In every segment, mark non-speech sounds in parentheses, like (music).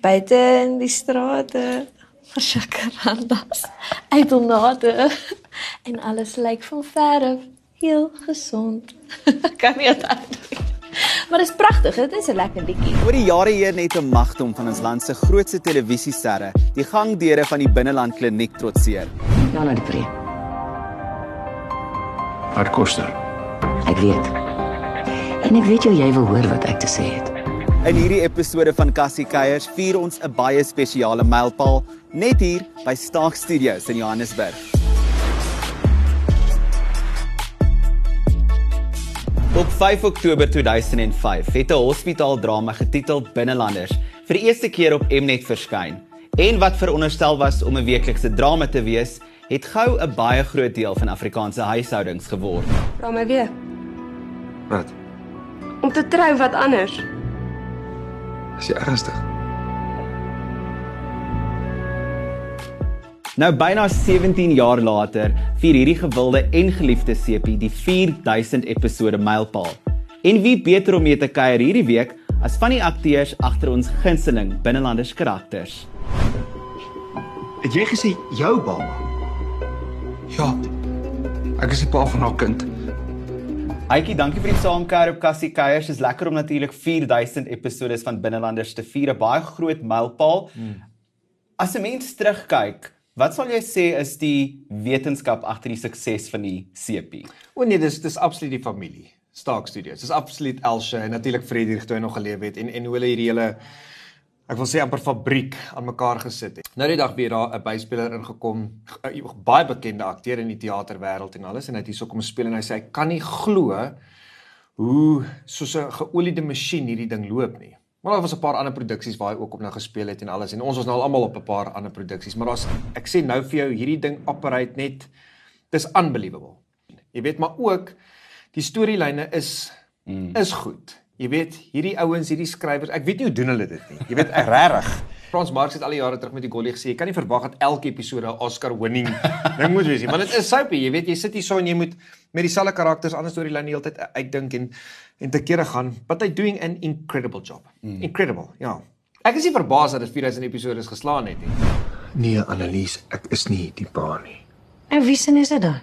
buite in die strate versakarandas uit onade (laughs) en alles lyk van verre heel gesond. (laughs) kan nie dit Maar dit is pragtig, dit is 'n lekker liedjie. Oor die jare heen het 'n magdom van ons land se grootste televisiesterre die gangdeure van die binneland kliniek trotseer. Jana de Pre. Wat kos dit? Ek weet. En ek weet jy wil hoor wat ek te sê het. In hierdie episode van Cassie Keiers vier ons 'n baie spesiale mylpaal net hier by Staak Studios in Johannesburg. Op 5 Oktober 2005 het 'n hospitaaldrama getiteld Binnelanders vir die eerste keer op Mnet verskyn. En wat veronderstel was om 'n weeklikse drama te wees, het gou 'n baie groot deel van Afrikaanse huishoudings geword. Vra my weer. Wat? Om te trou wat anders. Is jy ernstig? Nou byna 17 jaar later vier hierdie gewilde en geliefde sepie die 4000 episode mylpaal. En wie beter om mee te kuier hierdie week as van die akteurs agter ons gunsteling binnelanders karakters. Het jy gesê jou baba? Ja. Ek is die pa van haar kind. Aitjie, dankie vir die saamkuier op Cassie Kuiers. Dit is lekker om natuurlik 4000 episode van binnelanders te vier, 'n baie groot mylpaal. Hmm. As 'n mens terugkyk, Wat sal jy sê is die wetenskap agter die sukses van die CP? O nee, dis dis absoluut die familie. Stark Studios. Dis absoluut Elsje en natuurlik Frederik toe hy nog geleef het en en hoe hulle hierdie hele ek wil sê amper fabriek aan mekaar gesit het. Nou die dag weer daar 'n byspeler ingekom, baie bekende akteur in die teaterwêreld en alles en hy het hierso kom speel en hy sê hy kan nie glo hoe soos 'n geoliede masjien hierdie ding loop nie. Maar daar was 'n paar ander produksies waar hy ook op nou gespeel het en alles en ons was nou al almal op 'n paar ander produksies, maar daar's ek sê nou vir jou hierdie ding operate net dis unbelievable. Jy weet maar ook die storielyne is mm. is goed. Jy weet hierdie ouens, hierdie skrywers, ek weet nie hoe doen hulle dit nie. Jy weet regtig (laughs) Frans Marx het al die jare terug met die Gollie gesê, jy kan nie verwag dat elke episode 'n Oscar winning (laughs) ding moet wees nie, want dit is soapie, jy weet jy sit hier so en jy moet met dieselfde karakters anders deur die lyn die hele tyd uitdink en en te kere gaan, but they doing an incredible job. Mm. Incredible, ja. Ek is nie verbaas dat dit 4000 episode geslaan het nie. Nee, Annelies, ek is nie die pa nie. En wie se is dit dan?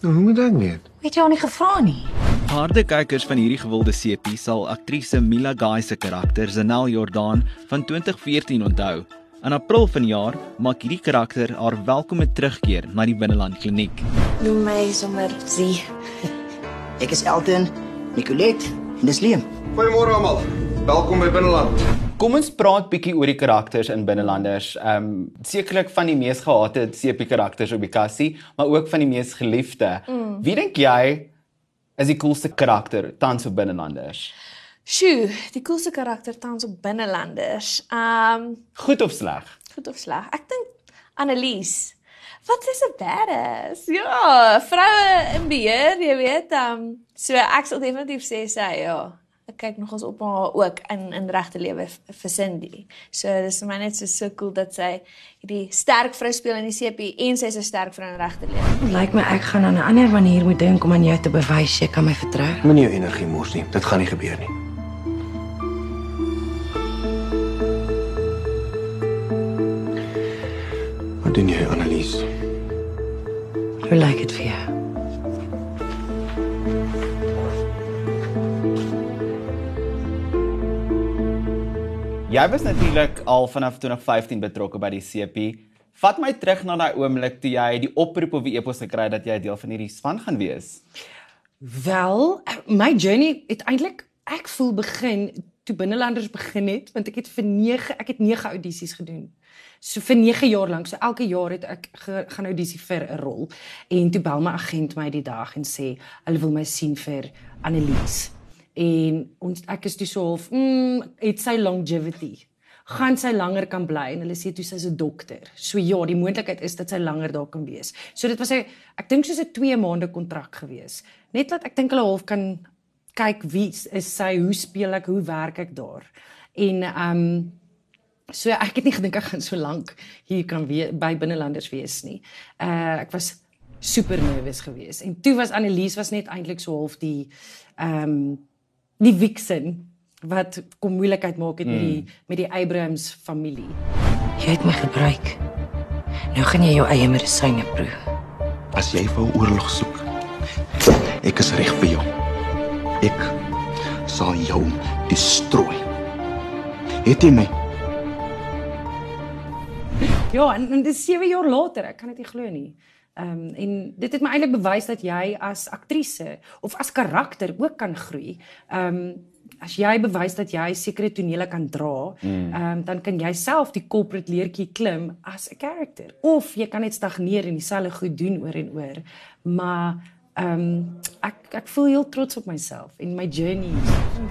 Nou, hoe moet ek weet? Het jy al nie gevra nie? Harde kykers van hierdie gewilde CP sal aktrise Mila Guy se karakter Zanel Jordan van 2014 onthou. In April vanjaar maak hierdie karakter haar welkome terugkeer na die Binneland Kliniek. Noem my sommer Zie. Ek is Elton, Nicolet en dis Liam. Goeiemôre almal. Welkom by Binneland. Kom ons praat bietjie oor die karakters in Binnelanders. Ehm um, sekerlik van die mees gehate CP karakters op die kassie, maar ook van die mees geliefde. Mm. Wie dink jy is die coolste karakter tans op Binnelanders? Sjoe, die coolste karakter tans op Binnelanders. Ehm um, goed of sleg? Goed of sleg? Ek dink Annelies. Wat is 'n badass? Ja, vroue in beheer, jy weet, ehm um, so ek sal definitief sê sy ja. Ek kyk nogals op haar ook in in regte lewe vir Cindy. So dis vir my net so so cool dat sy hierdie sterk vrou speel in die CP en sy's 'n sterk vrou in regte lewe. Lyk my ek gaan aan 'n ander manier moet dink om aan jou te bewys jy kan my vertrou. Moenie jou energie mors nie. Dit gaan nie gebeur nie. Wat doen jy, Annelies? Hoe lyk dit vir jou? Jy was natuurlik al vanaf 2015 betrokke by die CP. Vat my terug na daai oomblik toe jy die oproep op die e-pos gekry het dat jy deel van hierdie span gaan wees. Wel, my journey het eintlik ek voel begin toe binnelanders begin het want ek het vir 9 ek het 9 audisies gedoen so vir 9 jaar lank. So elke jaar het ek ge, gaan audisie vir 'n rol en toe bel my agent my die dag en sê hulle wil my sien vir Annelies. En ons ek is toe so half, mm, het sy longevity. Gaan sy langer kan bly en hulle sê toe sy's 'n dokter. So ja, die moontlikheid is dat sy langer daar kan wees. So dit was 'n ek dink soos 'n 2 maande kontrak gewees. Net dat ek dink hulle half kan kyk wie is sy, hoe speel ek, hoe werk ek daar. En ehm um, So ek het nie gedink ek gaan so lank hier kan wees by binnelanders wees nie. Uh ek was super nervus geweest. En toe was Annelies was net eintlik so half die ehm um, die vixen wat kom moeilikheid maak het met die met die Abrahams familie. Jy het my gebruik. Nou gaan jy jou eie medisyne proe. As jy vir oorlog soek, ek is reg vir jou. Ek sal jou destrooi. Het jy my? Ja, en, en dis 7 jaar later, ek kan dit nie glo nie. Ehm um, en dit het my eintlik bewys dat jy as aktrise of as karakter ook kan groei. Ehm um, as jy bewys dat jy sekere tonele kan dra, ehm um, dan kan jy self die corporate leertjie klim as 'n karakter. Of jy kan net stagneer en dieselfde goed doen oor en oor. Maar ehm um, ek ek voel heel trots op myself en my journey.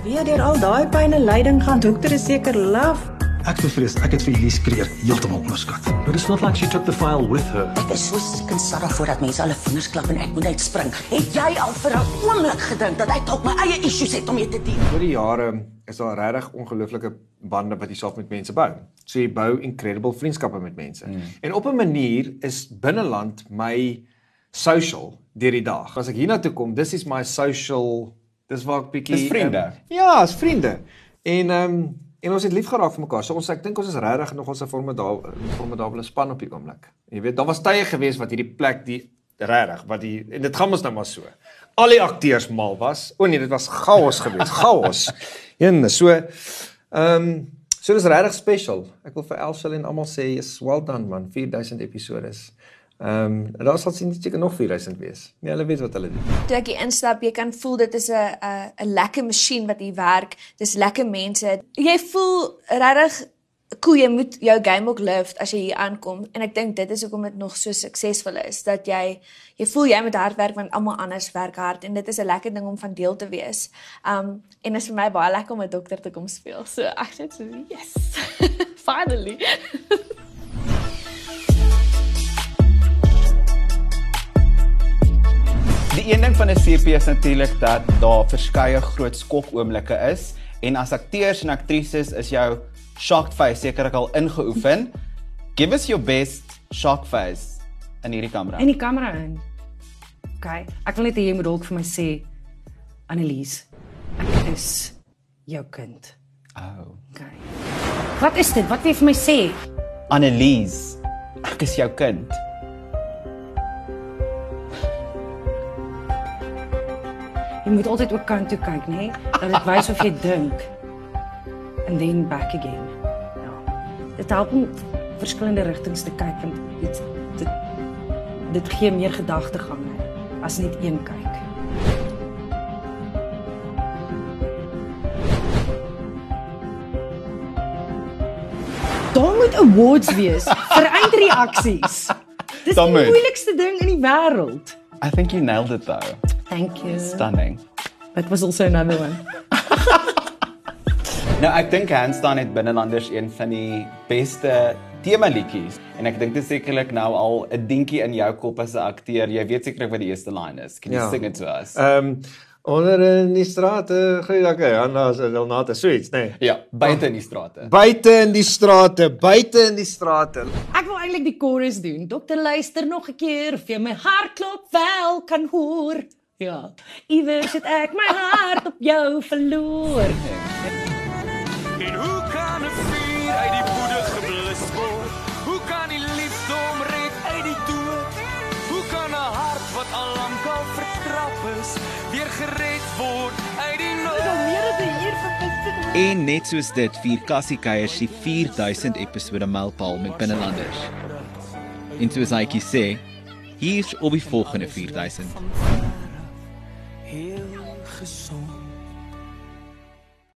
Weer deur al daai pyn en lyding gaan dokter is seker laf. Ek bevrees ek het vir Elise Kreer heeltemal onderskat. But it's not like she took the file with her. Ek is so skinsarrig voordat mense hulle vingers klap en ek moet uitspring. Het jy al vir 'n oomblik gedink dat ek dalk my eie issues het om mee te deel? Oor die jare is daar regtig ongelooflike bande wat jy self met mense bou. So jy bou incredible vriendskappe met mense. Mm. En op 'n manier is binneland my social deur die dag. As ek hiernatoe kom, dis is my social dis waar ek bietjie Dis vriende. Um, ja, is vriende. En ehm um, en ons het lief geraak vir mekaar. So ons ek dink ons is regtig nog ons 'n formidable formidable span op die oomblik. Jy weet, daar was tye gewees wat hierdie plek die regtig wat die en dit gaan ons nou maar so. Al die akteurs mal was. O nee, dit was chaos geweest. Chaos. (laughs) Een so ehm um, so dis regtig special. Ek wil vir Elshel en almal sê, is well done man, 4000 episodes. Ehm um, daar sal sien seker nog 4000 wees. Nee, hulle weet wat hulle doen. Toe ek hier instap, jy kan voel dit is 'n 'n lekker masjien wat hier werk. Dis lekker mense. Jy voel regtig cool jy moet jou game ook lift as jy hier aankom en ek dink dit is hoekom dit nog so suksesvol is dat jy jy voel jy moet hard werk want almal anders werk hard en dit is 'n lekker ding om van deel te wees. Um en dit is vir my baie lekker om 'n dokter te kom speel. So ek sê so yes. (laughs) Finally. (laughs) Die een ding van 'n CP is natuurlik dat daar verskeie groot skokoomblikke is en as akteurs en aktrises is jou shocked face sekerlik al ingeoefen. (laughs) Give us your best shock face in hierdie kamera. In die kamera in. OK. Ek wil net hê jy moet dalk vir my sê Annelies, ek is jou kind. Oh. OK. Wat is dit? Wat wil jy vir my sê? Annelies, ek is jou kind. Moet altyd ook kant toe kyk, nê? Dat dit wys of jy dink. And then back again. Ja. Dit help om verskillende rigtings te kyk want dit dit dit gee meer gedagtegange as net een kyk. Daar moet awards wees vir eindreaksies. Dis die moeilikste ding in die wêreld. I think you nailed it though. Thank you. Stunning. That was also another one. (laughs) Nou ek dink hands down het binnelanders een van die beste tema liedjies en ek dink dit is sekerlik nou al 'n dingetjie in jou kop as 'n akteur. Jy weet sekerlik wat die eerste line is. Can you Ja. sing it to us? Ehm um, onder in die strate, gee ek Hanna as Elnate suits, nê. Nee. ja, buite in die strate. Buite in die strate, buite in die strate. Ek eintlik die chorus doen. Dokter luister nog 'n keer of jy my hartklop wel kan hoor. Ja. Iewers het ek my hart op jou verloor. En hoe kan 'n vuur uit die woede geblus word? Hoe kan die liefde omred uit die dood? Hoe kan 'n hart wat al lank al vertrap is, weer gered word En net soos dit vier Cassie Keiers die 4000 episode mylpaal met binnelanders. En soos Aitjie sê, hier's op die volgende 4000. Heel gesond.